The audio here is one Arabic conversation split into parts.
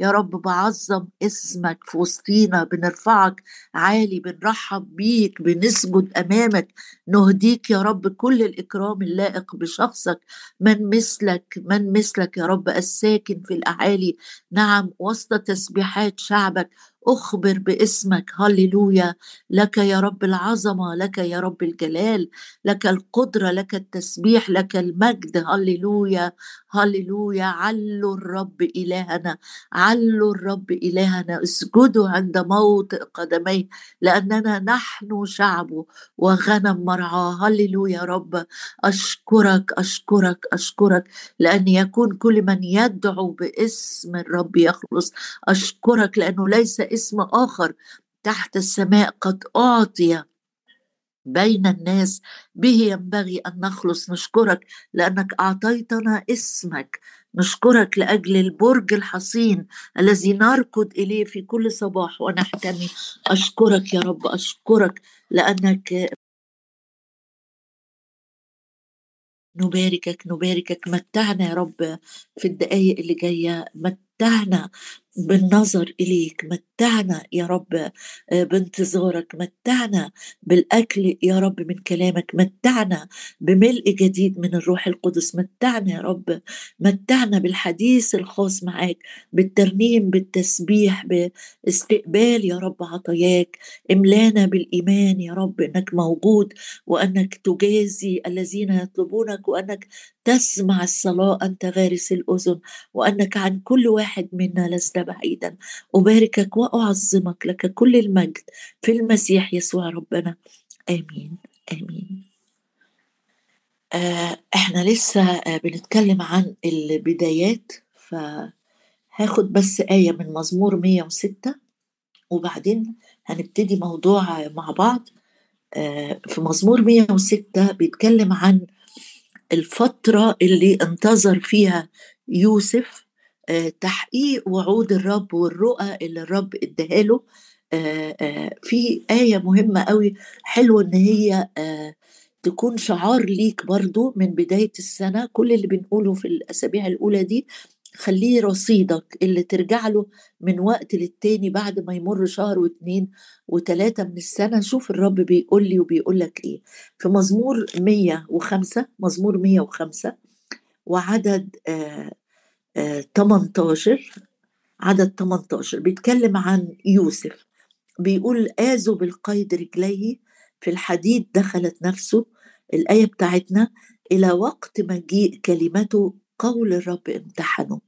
يا رب بعظم اسمك في وسطينا بنرفعك عالي بنرحب بيك بنسجد أمامك. نهديك يا رب كل الإكرام اللائق بشخصك. من مثلك من مثلك يا رب الساكن في الأعالي. نعم وسط تسبيحات شعبك. أخبر باسمك هللويا. لك يا رب العظمة لك يا رب الجلال لك القدرة لك التسبيح لك المجد. هللويا هللويا. علوا الرب إلهنا علوا الرب إلهنا. اسجدوا عند موطئ قدميه لأننا نحن شعبه وغنم مرعاه. هللويا يا رب. أشكرك أشكرك أشكرك لأن يكون كل من يدعو باسم الرب يخلص. أشكرك لأنه ليس اسم آخر تحت السماء قد أعطي بين الناس به ينبغي أن نخلص. نشكرك لأنك أعطيتنا اسمك. نشكرك لأجل البرج الحصين الذي نركض إليه في كل صباح ونحتمي. أشكرك يا رب أشكرك لأنك نباركك نباركك. متعنا يا رب في الدقايق اللي جاية. متعنا بالنظر إليك متعنا يا رب آه، بانتظارك متعنا بالأكل يا رب من كلامك متعنا بملء جديد من الروح القدس متعنا يا رب متعنا بالحديث الخاص معاك بالترنيم بالتسبيح باستقبال يا رب عطاياك إملانا بالإيمان يا رب أنك موجود وأنك تجازي الذين يطلبونك وأنك تسمع الصلاة أنت غارس الأذن وأنك عن كل واحد منا لست بعيدا. أباركك وأعظمك لك كل المجد في المسيح يسوع ربنا. آمين آمين. آه إحنا لسه آه بنتكلم عن البدايات فهاخد بس آية من مزمور 106 وبعدين هنبتدي موضوع مع بعض. آه في مزمور 106 بيتكلم عن الفترة اللي انتظر فيها يوسف آه، تحقيق وعود الرب والرؤى اللي الرب اداها له. آه، آه، في آية مهمة قوي حلوة إن هي تكون شعار ليك برضو من بداية السنة. كل اللي بنقوله في الأسابيع الأولى دي خليه رصيدك اللي ترجع له من وقت للتاني بعد ما يمر شهر واتنين وتلاتة من السنة. شوف الرب بيقول لي وبيقول لك إيه. في مزمور 105 مزمور 105 وعدد آه آه 18 عدد 18 بيتكلم عن يوسف. بيقول آذوا بالقيد رجليه في الحديد دخلت نفسه. الآية بتاعتنا إلى وقت مجيء كلمته قول الرب امتحنه.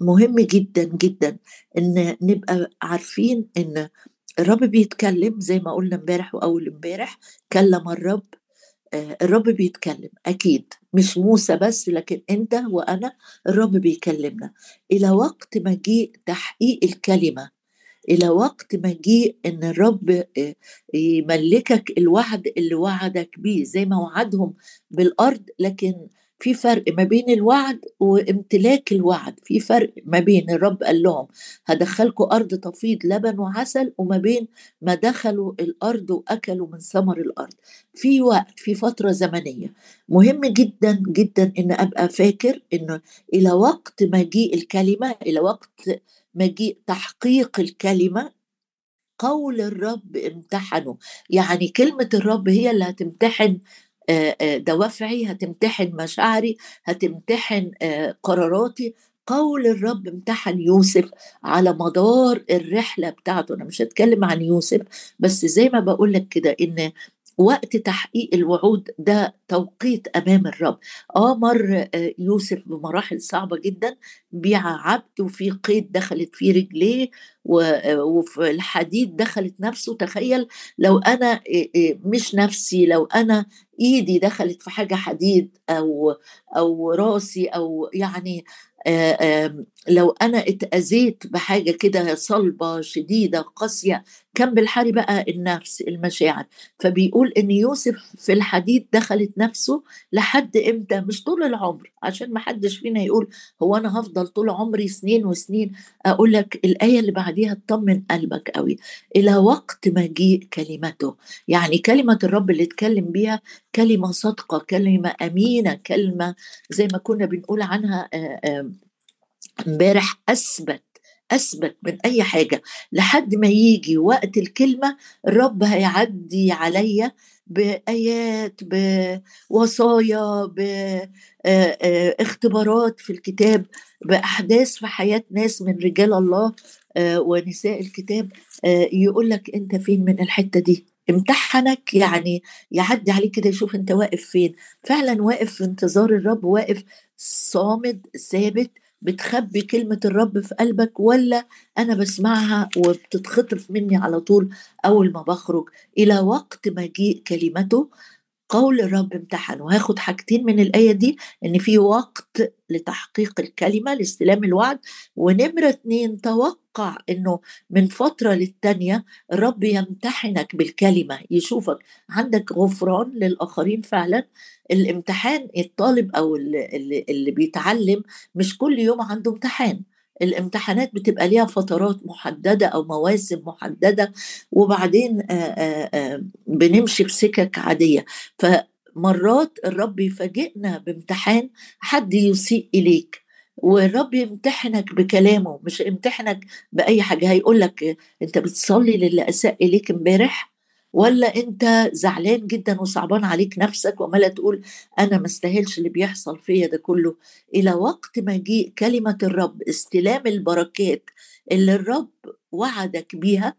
مهم جدا جدا إن نبقى عارفين إن الرب بيتكلم زي ما قلنا امبارح وأول امبارح كلم الرب آه، الرب بيتكلم أكيد مش موسى بس لكن أنت وأنا الرب بيكلمنا. إلى وقت مجيء تحقيق الكلمة إلى وقت مجيء إن الرب آه، يملكك الوعد اللي وعدك بيه زي ما وعدهم بالأرض لكن في فرق ما بين الوعد وامتلاك الوعد في فرق ما بين الرب قال لهم هدخلكم أرض تفيض لبن وعسل وما بين ما دخلوا الأرض وأكلوا من ثمر الأرض. في وقت في فترة زمنية مهم جدا جدا إن أبقى فاكر انه إلى وقت مجيء الكلمة إلى وقت مجيء تحقيق الكلمة قول الرب امتحنه. يعني كلمة الرب هي اللي هتمتحن دوافعي هتمتحن مشاعري هتمتحن قراراتي. قول الرب امتحن يوسف على مدار الرحلة بتاعته. أنا مش هتكلم عن يوسف بس زي ما بقول لك كده إن وقت تحقيق الوعود ده توقيت أمام الرب. آه مر آه، يوسف بمراحل صعبة جدا بيع عبد وفي قيد دخلت فيه رجليه آه، وفي الحديد دخلت نفسه. تخيل لو أنا آه، مش نفسي لو أنا إيدي دخلت في حاجة حديد أو أو راسي أو يعني لو أنا اتأذيت بحاجة كده صلبة شديدة قاسية كان بالحري بقى النفس المشاعر. فبيقول إن يوسف في الحديد دخلت نفسه لحد إمتى؟ مش طول العمر. عشان ما حدش فينا يقول هو أنا هفضل طول عمري سنين وسنين. أقول لك الآية اللي بعديها تطمن قلبك قوي. إلى وقت مجيء كلمته. يعني كلمة الرب اللي اتكلم بيها كلمة صادقة كلمة أمينة كلمة زي ما كنا بنقول عنها امبارح أثبت اثبت من أي حاجة لحد ما يجي وقت الكلمة الرب هيعدي عليا بآيات بوصايا باختبارات في الكتاب بأحداث في حياة ناس من رجال الله ونساء الكتاب يقول لك أنت فين من الحتة دي؟ امتحنك يعني يعدي عليك كده يشوف أنت واقف فين. فعلا واقف في انتظار الرب واقف صامد ثابت بتخبي كلمة الرب في قلبك ولا أنا بسمعها وبتتخطف مني على طول أول ما بخرج؟ إلى وقت مجيء كلمته قول الرب امتحن. وهاخد حاجتين من الآية دي إن في وقت لتحقيق الكلمة لاستلام الوعد ونمرة اتنين توقع إنه من فترة للتانية الرب يمتحنك بالكلمة. يشوفك عندك غفران للآخرين فعلا. الامتحان الطالب أو اللي, اللي بيتعلم مش كل يوم عنده امتحان. الامتحانات بتبقى ليها فترات محددة أو مواسم محددة وبعدين بنمشي بسكك عادية. فمرات الرب يفاجئنا بامتحان حد يسيء إليك. والرب يمتحنك بكلامه مش يمتحنك بأي حاجة. هيقول لك أنت بتصلي للي اساء إليك امبارح؟ ولا أنت زعلان جدا وصعبان عليك نفسك وعماله تقول أنا ما استاهلش اللي بيحصل فيا ده كله؟ إلى وقت مجيء كلمة الرب استلام البركات اللي الرب وعدك بيها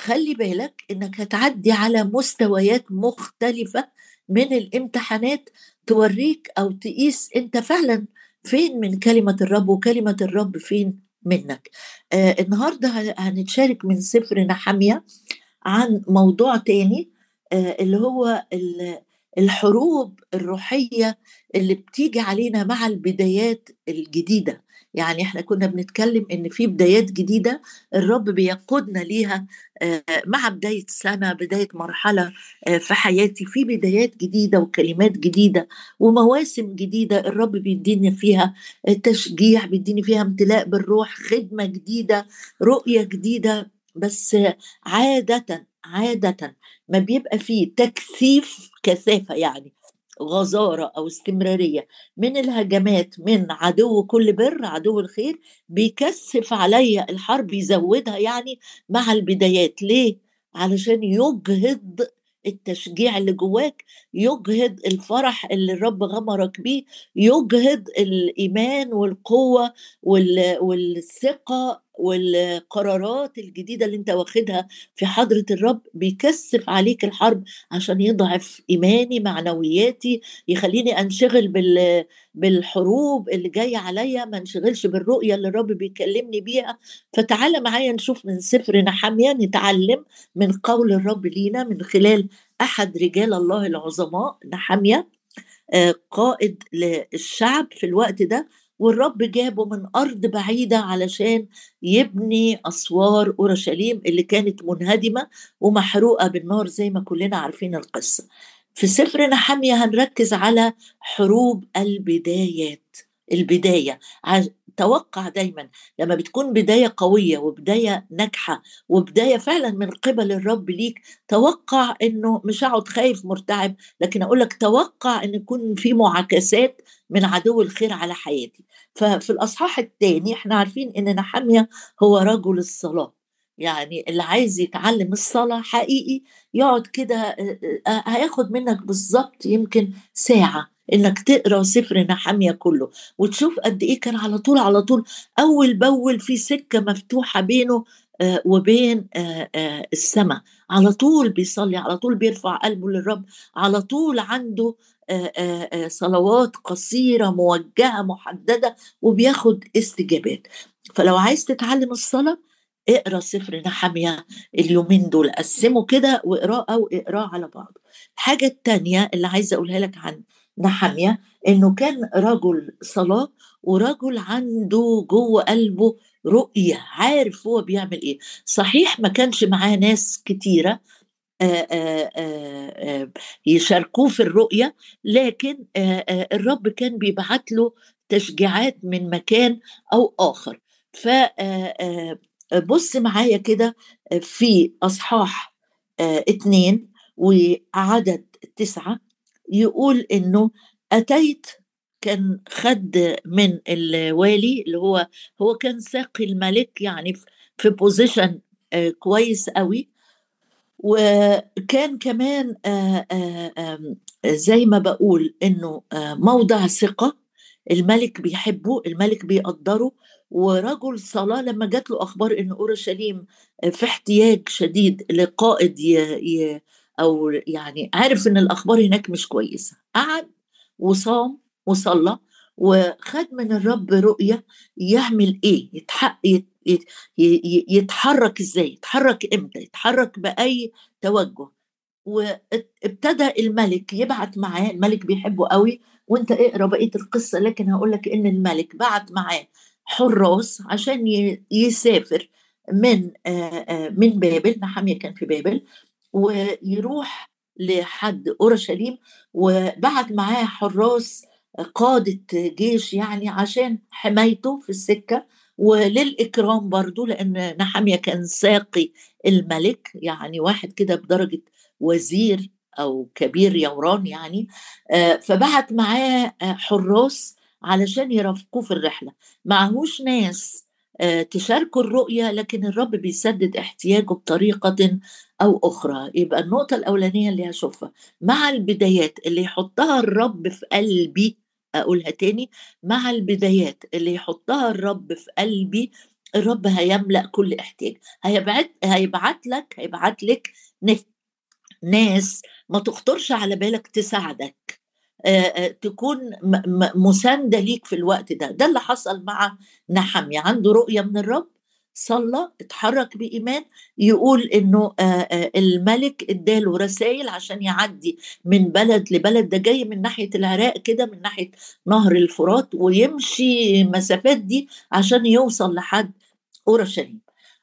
خلي بالك إنك هتعدي على مستويات مختلفة من الامتحانات توريك أو تقيس أنت فعلا فين من كلمة الرب وكلمة الرب فين منك؟ آه النهارده هنتشارك من سفر نحمية عن موضوع تاني آه، اللي هو الحروب الروحية اللي بتيجي علينا مع البدايات الجديدة. يعني إحنا كنا بنتكلم إن في بدايات جديدة الرب بيقودنا ليها آه، مع بداية سنة بداية مرحلة آه، في حياتي. في بدايات جديدة وكلمات جديدة ومواسم جديدة الرب بيديني فيها تشجيع بيديني فيها امتلاء بالروح خدمة جديدة رؤية جديدة. بس عادة عادة ما بيبقى فيه تكثيف كثافة يعني. غزارة أو استمرارية من الهجمات من عدو كل بر عدو الخير بيكثف عليا الحرب يزودها يعني مع البدايات ليه؟ علشان يجهض التشجيع اللي جواك يجهد الفرح اللي الرب غمرك بيه يجهد الإيمان والقوة والثقة والقرارات الجديدة اللي انت واخدها في حضرة الرب بيكثف عليك الحرب عشان يضعف إيماني معنوياتي يخليني أنشغل بال بالحروب اللي جاية عليا ما انشغلش بالرؤية اللي الرب بيكلمني بيها. فتعالى معايا نشوف من سفر نحمية نتعلم من قول الرب لينا من خلال أحد رجال الله العظماء نحمية آه، قائد للشعب في الوقت ده. والرب جابه من أرض بعيدة علشان يبني أسوار أورشليم اللي كانت منهدمة ومحروقة بالنار زي ما كلنا عارفين القصة. في سفر نحمية هنركز على حروب البدايات. البداية. توقع دايما لما بتكون بداية قوية وبداية ناجحة وبداية فعلا من قبل الرب ليك توقع إنه مش هقعد خايف مرتعب لكن أقول لك توقع إن يكون في معاكسات من عدو الخير على حياتي. ففي الأصحاح الثاني إحنا عارفين إن نحمية هو رجل الصلاة. يعني اللي عايز يتعلم الصلاة حقيقي يقعد كده هياخد منك بالظبط يمكن ساعة. إنك تقرأ سفر نحاميه كله وتشوف قد إيه كان على طول على طول أول بأول في سكة مفتوحة بينه آه، وبين آه، آه، السماء على طول بيصلي على طول بيرفع قلبه للرب على طول عنده صلوات قصيرة موجهة محددة وبياخد استجابات. فلو عايز تتعلم الصلاة اقرأ سفر نحمية اليومين دول. قسمه كده واقراه أو اقراه على بعض الحاجة التانية اللي عايزة أقولها لك عن نحمية إنه كان رجل صلاة ورجل عنده جوه قلبه رؤية عارف هو بيعمل إيه. صحيح ما كانش معاه ناس كتيرة آآ آآ يشاركوه في الرؤية لكن الرب كان بيبعت له تشجيعات من مكان أو آخر. فبص معايا كده في أصحاح اتنين وعدد تسعة. يقول إنه أتيت كان خد من الوالي اللي هو هو كان ساقي الملك يعني في بوزيشن آه، كويس قوي. وكان كمان آه، زي ما بقول إنه موضع ثقة. الملك بيحبه الملك بيقدره. ورجل صلاة لما جات له أخبار إن أورشليم في احتياج شديد لقائد أو يعني عارف إن الأخبار هناك مش كويسة. قعد وصام وصلى وخد من الرب رؤية يعمل إيه؟ يتحق يتحرك إزاي؟ يتحرك إمتى؟ يتحرك بأي توجه؟ وابتدى الملك يبعت معاه الملك بيحبه قوي. وأنت اقرأ بقية القصة لكن هقول لك إن الملك بعت معاه حراس عشان يسافر من من بابل. نحمية كان في بابل. ويروح لحد أورشليم وبعت معاه حراس قادة جيش يعني عشان حمايته في السكة وللإكرام برضو لأن نحمية كان ساقي الملك يعني واحد كده بدرجة وزير أو كبير يوران يعني. فبعت معاه حراس علشان يرافقوه في الرحلة. معهوش ناس آه، تشاركوا الرؤية لكن الرب بيسدد احتياجه بطريقة أو أخرى. يبقى النقطة الأولانية اللي هشوفها مع البدايات اللي يحطها الرب في قلبي أقولها تاني مع البدايات اللي يحطها الرب في قلبي الرب هيملأ كل احتياج. هيبعت هيبعت لك هيبعت لك ناس ما تخطرش على بالك تساعدك. تكون مساندة ليك في الوقت ده. ده اللي حصل مع نحمية عنده رؤية من الرب صلى اتحرك بإيمان يقول إنه الملك اداله رسائل عشان يعدي من بلد لبلد. ده جاي من ناحية العراق كده من ناحية نهر الفرات ويمشي مسافات دي عشان يوصل لحد أورشليم.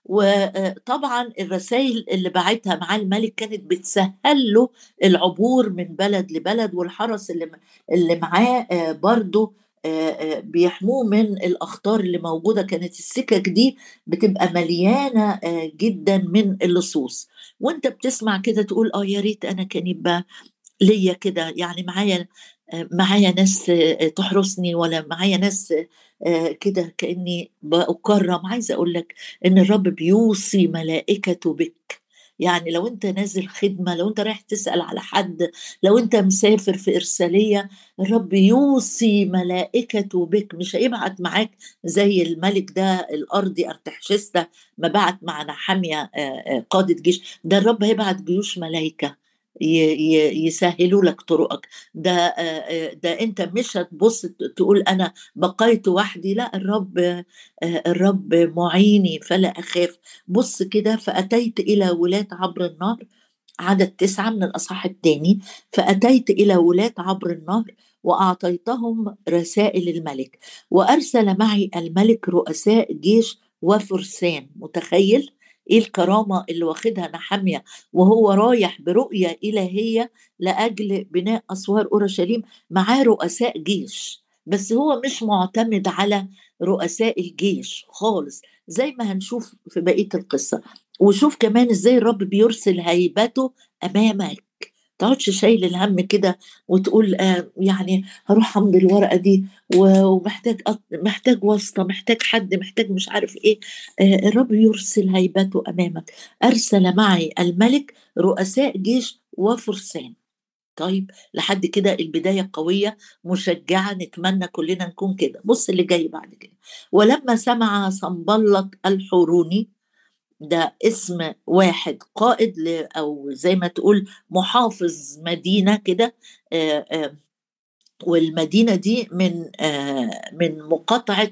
وطبعا الرسائل اللي بعتها مع الملك كانت بتسهل له العبور من بلد لبلد والحرس اللي اللي معاه آه، برضه آه، آه، بيحموه من الأخطار اللي موجودة. كانت السكك دي بتبقى مليانة جدا من اللصوص. وأنت بتسمع كده تقول آه يا ريت أنا كان يبقى ليا كده يعني معايا معايا ناس تحرسني ولا معايا ناس آه، كده كأني بكرم عايزة أقول لك إن الرب بيوصي ملائكته بك. يعني لو أنت نازل خدمة لو أنت رايح تسأل على حد لو أنت مسافر في إرسالية الرب يوصي ملائكته بك. مش هيبعت معاك زي الملك ده الأرضي ارتحشسته ما بعت مع نحامية آه، آه، قادة جيش. ده الرب هيبعت جيوش ملائكة. يسهلوا لك طرقك. ده ده انت مش هتبص تقول أنا بقيت وحدي لا الرب الرب معيني فلا أخاف. بص كده فأتيت إلى ولاة عبر النهر عدد تسعة من الأصحاح الثاني فأتيت إلى ولاة عبر النهر وأعطيتهم رسائل الملك وأرسل معي الملك رؤساء جيش وفرسان. متخيل؟ إيه الكرامة اللي واخدها نحمية وهو رايح برؤية إلهية لأجل بناء أسوار أورشليم معاه رؤساء جيش. بس هو مش معتمد على رؤساء الجيش خالص زي ما هنشوف في بقية القصة. وشوف كمان إزاي الرب بيرسل هيبته امامك تقعدش شايل الهم كده وتقول آه يعني هروح أمضي الورقة دي ومحتاج محتاج واسطة محتاج حد محتاج مش عارف إيه. آه الرب يرسل هيبته أمامك. أرسل معي الملك رؤساء جيش وفرسان. طيب لحد كده البداية قوية مشجعة نتمنى كلنا نكون كده. بص اللي جاي بعد كده. ولما سمع صنبلط الحوروني ده اسم واحد قائد أو زي ما تقول محافظ مدينة كده والمدينة دي من من مقاطعة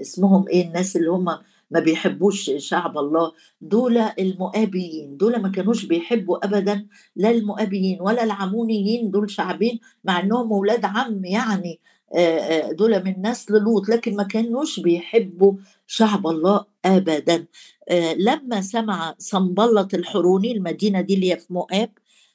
اسمهم إيه الناس اللي هم ما بيحبوش شعب الله دول المؤابيين دول ما كانوش بيحبوا ابدا لا المؤابيين ولا العمونيين دول شعبين مع إنهم أولاد عم يعني دول من نسل لوط لكن ما كانوش بيحبوا شعب الله ابدا. لما سمع صنبلط الحروني المدينة دي اللي هي في مؤاب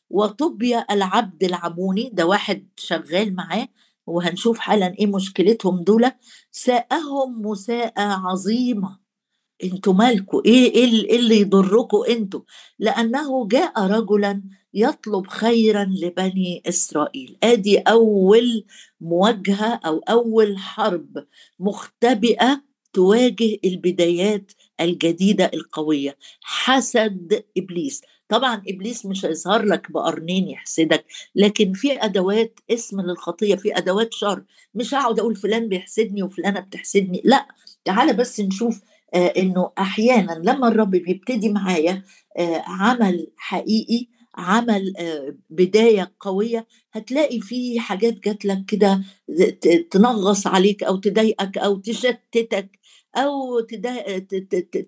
وطبيا العبد العموني ده واحد شغال معاه وهنشوف حالا إيه مشكلتهم دول ساءهم مساءة عظيمة. أنتوا مالكوا؟ إيه إيه اللي يضركوا أنتوا؟ لأنه جاء رجلا يطلب خيرا لبني إسرائيل. آدي أول مواجهة أو أول حرب مختبئة تواجه البدايات الجديدة القوية. حسد إبليس. طبعا إبليس مش هيظهر لك بقرنين يحسدك لكن في أدوات اسم للخطية في أدوات شر. مش هقعد أقول فلان بيحسدني وفلانة بتحسدني. لا تعالى بس نشوف آه إنه أحيانا لما الرب بيبتدي معايا آه عمل حقيقي عمل آه بداية قوية هتلاقي في حاجات جات لك كده تنغص عليك أو تضايقك أو تشتتك. أو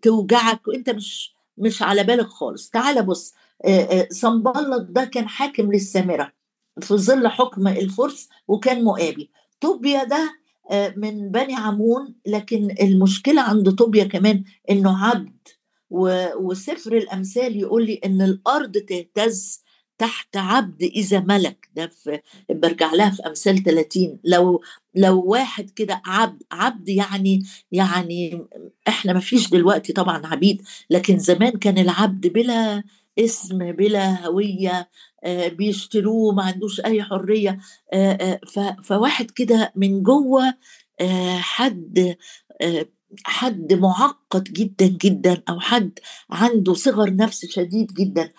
توجعك وأنت مش مش على بالك خالص. تعال بص صنبلط ده كان حاكم للسامرة في ظل حكم الفرس وكان مؤابي. طوبيا ده من بني عمون لكن المشكلة عند طوبيا كمان إنه عبد وسفر الأمثال يقول لي إن الأرض تهتز تحت عبد إذا ملك. ده في برجع لها في أمثال 30 لو لو واحد كده عبد عبد يعني يعني إحنا ما فيش دلوقتي طبعا عبيد لكن زمان كان العبد بلا اسم بلا هوية آه بيشتروه ما عندوش أي حرية آه آه فواحد كده من جوه حد حد معقد جدا جدا أو حد عنده صغر نفس شديد جدا.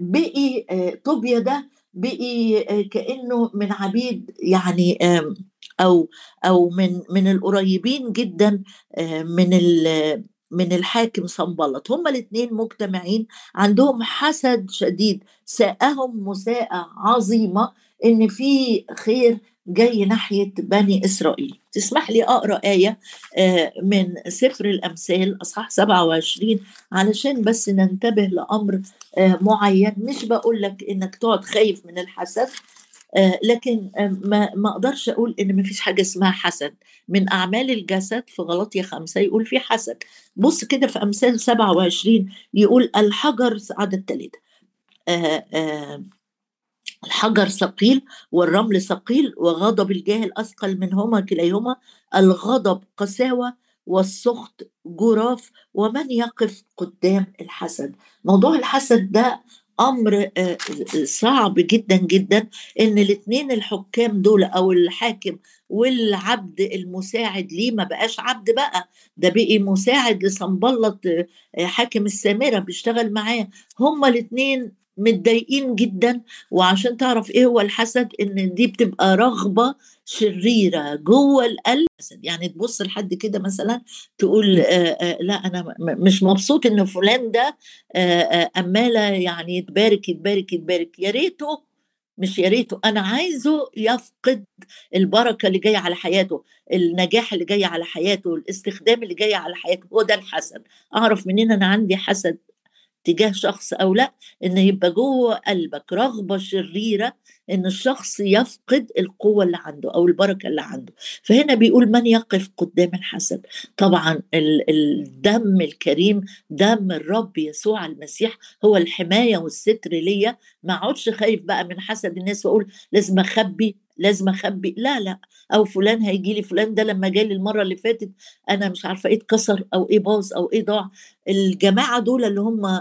بقي طوبيا ده بقي كأنه من عبيد يعني أو أو من من القريبين جدا من من الحاكم صنبلط هما الاثنين مجتمعين عندهم حسد شديد ساءهم مساءة عظيمة إن في خير جاي ناحية بني إسرائيل. تسمح لي أقرأ آية من سفر الأمثال أصحاح 27 علشان بس ننتبه لأمر معين. مش بقول لك إنك تقعد خايف من الحسد لكن ما أقدرش أقول إن ما فيش حاجة اسمها حسد. من أعمال الجسد في غلطية خمسة يقول في حسد. بص كده في أمثال 27 يقول الحجر عدد ثلاثة الحجر ثقيل والرمل ثقيل وغضب الجاهل أثقل منهما كليهما الغضب قساوة والسخط جراف ومن يقف قدام الحسد؟ موضوع الحسد ده أمر صعب جدا جدا إن الاثنين الحكام دول أو الحاكم والعبد المساعد ليه ما بقاش عبد بقى؟ ده بقي مساعد لصنبلط حاكم السامرة بيشتغل معاه. هما الاثنين متضايقين جدا وعشان تعرف إيه هو الحسد إن دي بتبقى رغبة شريرة جوه القلب. يعني تبص لحد كده مثلا تقول آآ آآ لا أنا مش مبسوط إن فلان ده أمالة يعني يتبارك يتبارك يتبارك. يا ريته مش يا ريته أنا عايزه يفقد البركة اللي جاية على حياته النجاح اللي جاي على حياته الاستخدام اللي جاي على حياته. هو ده الحسد. أعرف منين أنا عندي حسد؟ تجاه شخص أو لأ إن يبقى جوه قلبك رغبة شريرة إن الشخص يفقد القوة اللي عنده أو البركة اللي عنده. فهنا بيقول من يقف قدام الحسد؟ طبعا الدم الكريم دم الرب يسوع المسيح هو الحماية والستر ليا. ما أقعدش خايف بقى من حسد الناس وأقول لازم أخبي لازم أخبي لا لا أو فلان هيجي لي فلان ده لما جالي المرة اللي فاتت أنا مش عارفة إيه اتكسر أو إيه باظ أو إيه ضاع. الجماعة دول اللي هم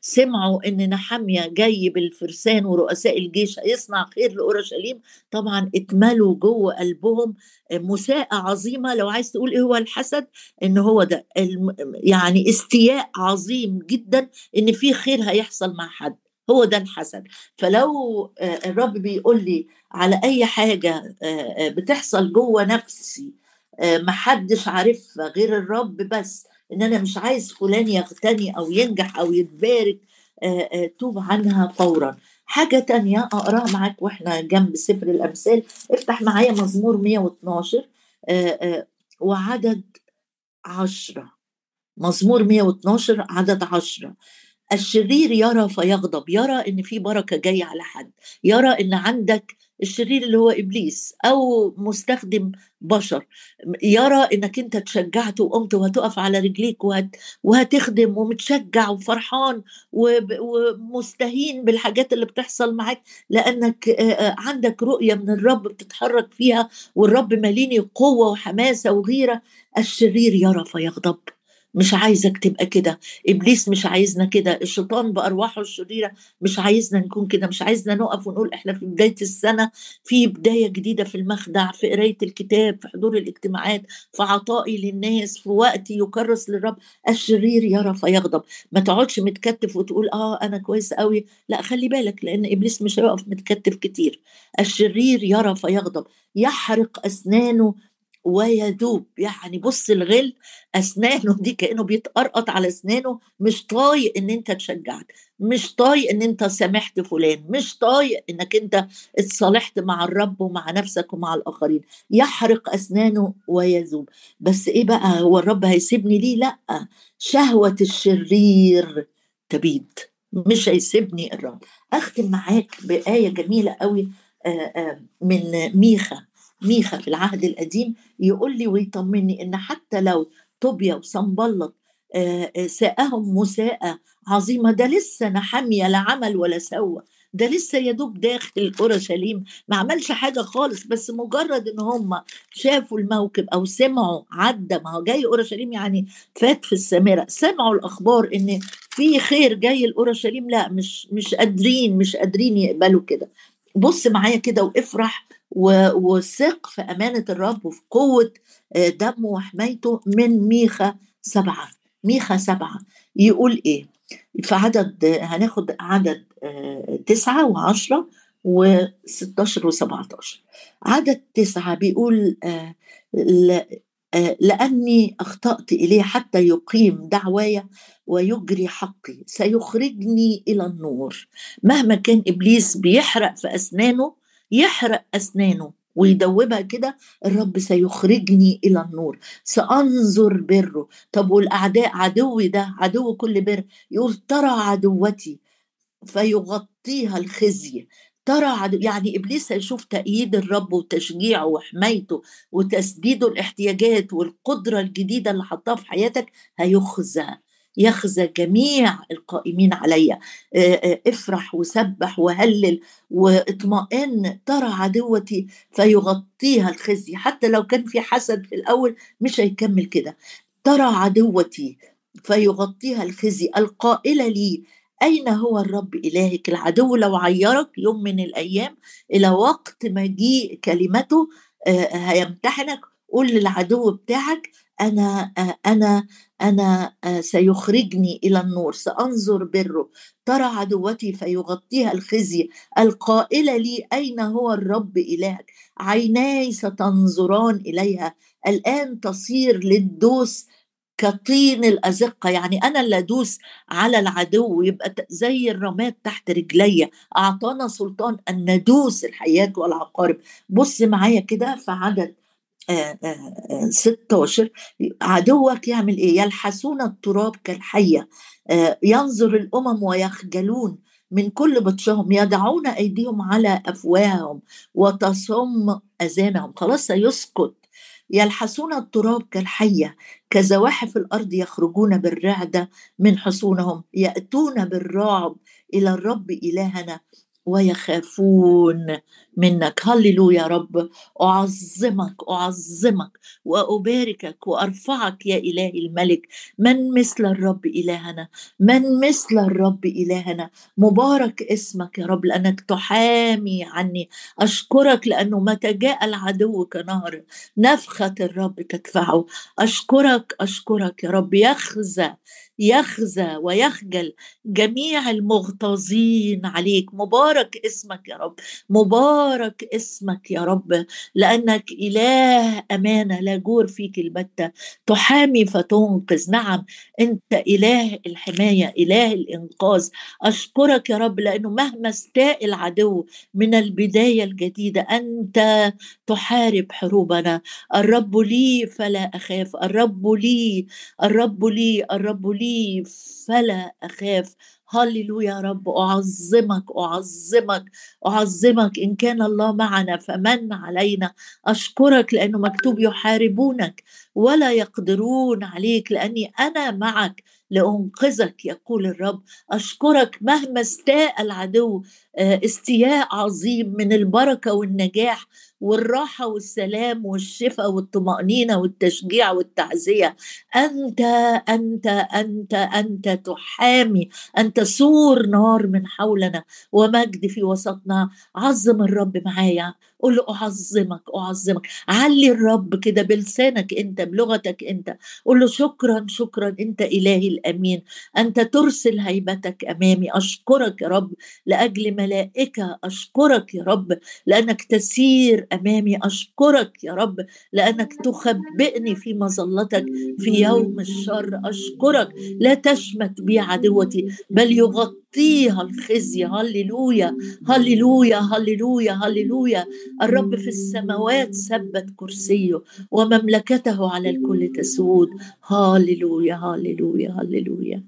سمعوا إن نحامية جاي بالفرسان ورؤساء الجيش هيصنع خير لأورشليم طبعا اتملوا جوه قلبهم مساءة عظيمة. لو عايز تقول إيه هو الحسد إن هو ده. يعني استياء عظيم جدا إن في خير هيحصل مع حد. هو ده الحسد. فلو الرب بيقول لي على أي حاجة بتحصل جوه نفسي محدش عارفها غير الرب بس إن أنا مش عايز فلان يغتني أو ينجح أو يتبارك توب عنها فورا. حاجة تانية أقرأها معاك وإحنا جنب سفر الأمثال. افتح معايا مزمور 112 وعدد عشرة. مزمور 112 عدد عشرة. الشرير يرى فيغضب يرى إن في بركة جاية على حد يرى إن عندك الشرير اللي هو إبليس أو مستخدم بشر يرى إنك أنت تشجعت وقمت وهتقف على رجليك وهت وهتخدم ومتشجع وفرحان ومستهين بالحاجات اللي بتحصل معاك لأنك عندك رؤية من الرب بتتحرك فيها والرب ماليني قوة وحماسة وغيرة الشرير يرى فيغضب. مش عايزك تبقى كده. إبليس مش عايزنا كده. الشيطان بأرواحه الشريرة مش عايزنا نكون كده. مش عايزنا نقف ونقول إحنا في بداية السنة في بداية جديدة في المخدع في قراية الكتاب في حضور الاجتماعات في عطائي للناس في وقت يكرس للرب. الشرير يرى فيغضب ما تقعدش متكتف وتقول آه أنا كويس قوي لا خلي بالك لأن إبليس مش هيقف متكتف كتير. الشرير يرى فيغضب يحرق أسنانه ويذوب يعني بص الغل أسنانه دي كأنه بيتقرقط على أسنانه مش طايق إن أنت تشجعت مش طايق إن أنت سامحت فلان مش طايق إنك أنت اتصالحت مع الرب ومع نفسك ومع الآخرين. يحرق أسنانه ويذوب. بس إيه بقى؟ هو الرب هيسيبني ليه؟ لأ. شهوة الشرير تبيد مش هيسيبني الرب. أختم معاك بآية جميلة قوي من ميخا. ميخا في العهد القديم يقول لي ويطمني إن حتى لو طوبيا وصنبلط ساءهم مساءة عظيمة ده لسه نحمية لا عمل ولا سوى ده لسه يا دوب داخل اورشليم ما عملش حاجة خالص بس مجرد إن هم شافوا الموكب أو سمعوا عدى ما هو جاي اورشليم يعني فات في السامره سمعوا الأخبار إن في خير جاي لاورشليم لا مش مش قادرين مش قادرين يقبلوا كده. بص معايا كده وافرح وثق في أمانة الرب وفي قوة آه، دمه وحمايته من ميخا سبعة. ميخا سبعة. يقول إيه؟ في عدد هناخد عدد آه، تسعة وعشرة وستاشر وسبعتاشر. عدد تسعة بيقول آه، لأني أخطأت إليه حتى يقيم دعواي ويجري حقي. سيخرجني إلى النور. مهما كان إبليس بيحرق في أسنانه يحرق أسنانه ويدوبها كده الرب سيخرجني إلى النور. سأنظر بره. طب والأعداء عدوي ده عدو كل بر يقول ترى عدوتي فيغطيها الخزي. ترى يعني إبليس هيشوف تأييد الرب وتشجيعه وحمايته وتسديده الاحتياجات والقدرة الجديدة اللي حطها في حياتك هيخزى يخزى جميع القائمين علي افرح وسبح وهلل واطمئن ترى عدوتي فيغطيها الخزي. حتى لو كان في حسد في الأول مش هيكمل كده. ترى عدوتي فيغطيها الخزي. القائلة لي أين هو الرب إلهك؟ العدو لو عيرك يوم من الأيام إلى وقت مجيء كلمته هيمتحنك قول للعدو بتاعك أنا أنا أنا سيخرجني إلى النور سأنظر بره ترى عدوتي فيغطيها الخزي القائلة لي أين هو الرب إلهك؟ عيناي ستنظران إليها الآن تصير للدوس كطين الأزقة. يعني أنا اللي أدوس على العدو يبقى زي الرماد تحت رجلي أعطانا سلطان أن ندوس الحياة والعقارب. بص معايا كده في عدد 16 عدوك يعمل إيه؟ يلحسون التراب كالحية. ينظر الأمم ويخجلون. من كل بطشهم يدعون أيديهم على أفواههم وتصم اذانهم خلاص سيسكت يلحسون التراب كالحية كزواحف الأرض يخرجون بالرعدة من حصونهم يأتون بالرعب إلى الرب إلهنا. ويخافون منك. هللويا يا رب. أعظمك أعظمك وأباركك وأرفعك يا إلهي الملك. من مثل الرب إلهنا؟ من مثل الرب إلهنا؟ مبارك اسمك يا رب لأنك تحامي عني. أشكرك لأنه متى جاء العدو كنهر نفخة الرب تدفعه. أشكرك أشكرك يا رب. يخزى يخزى ويخجل. جميع المغتاظين عليك. مبارك اسمك يا رب. مبارك اسمك يا رب. لأنك إله أمانة لا جور فيك البتة. تحامي فتنقذ. نعم أنت إله الحماية إله الإنقاذ. أشكرك يا رب لأنه مهما استاء العدو من البداية الجديدة أنت تحارب حروبنا. الرب لي فلا أخاف. الرب لي الرب لي الرب لي. فلا أخاف. هللويا يا رب أعظمك أعظمك أعظمك. إن كان الله معنا فمن علينا. أشكرك لأنه مكتوب يحاربونك ولا يقدرون عليك لأني أنا معك لأنقذك يقول الرب. أشكرك مهما استاء العدو. استياء عظيم من البركة والنجاح والراحة والسلام والشفاء والطمأنينة والتشجيع والتعزية. أنت أنت أنت أنت تحامي أنت سور نار من حولنا ومجد في وسطنا. عظم الرب معايا. قول له أعظمك أعظمك. علي الرب كده بلسانك أنت بلغتك أنت. قول له شكرا شكرا. أنت إلهي الأمين. أنت ترسل هيبتك أمامي. أشكرك يا رب لأجل ملائكة أشكرك يا رب لأنك تسير أمامي أشكرك يا رب لأنك تخبئني في مظلتك في يوم الشر أشكرك لا تشمت بي عدوتي بل يغطيها الخزي هللويا هللويا هللويا هللويا. الرب في السماوات ثبت كرسيه ومملكته على الكل تسود. هاليلويا هاليلويا هاليلويا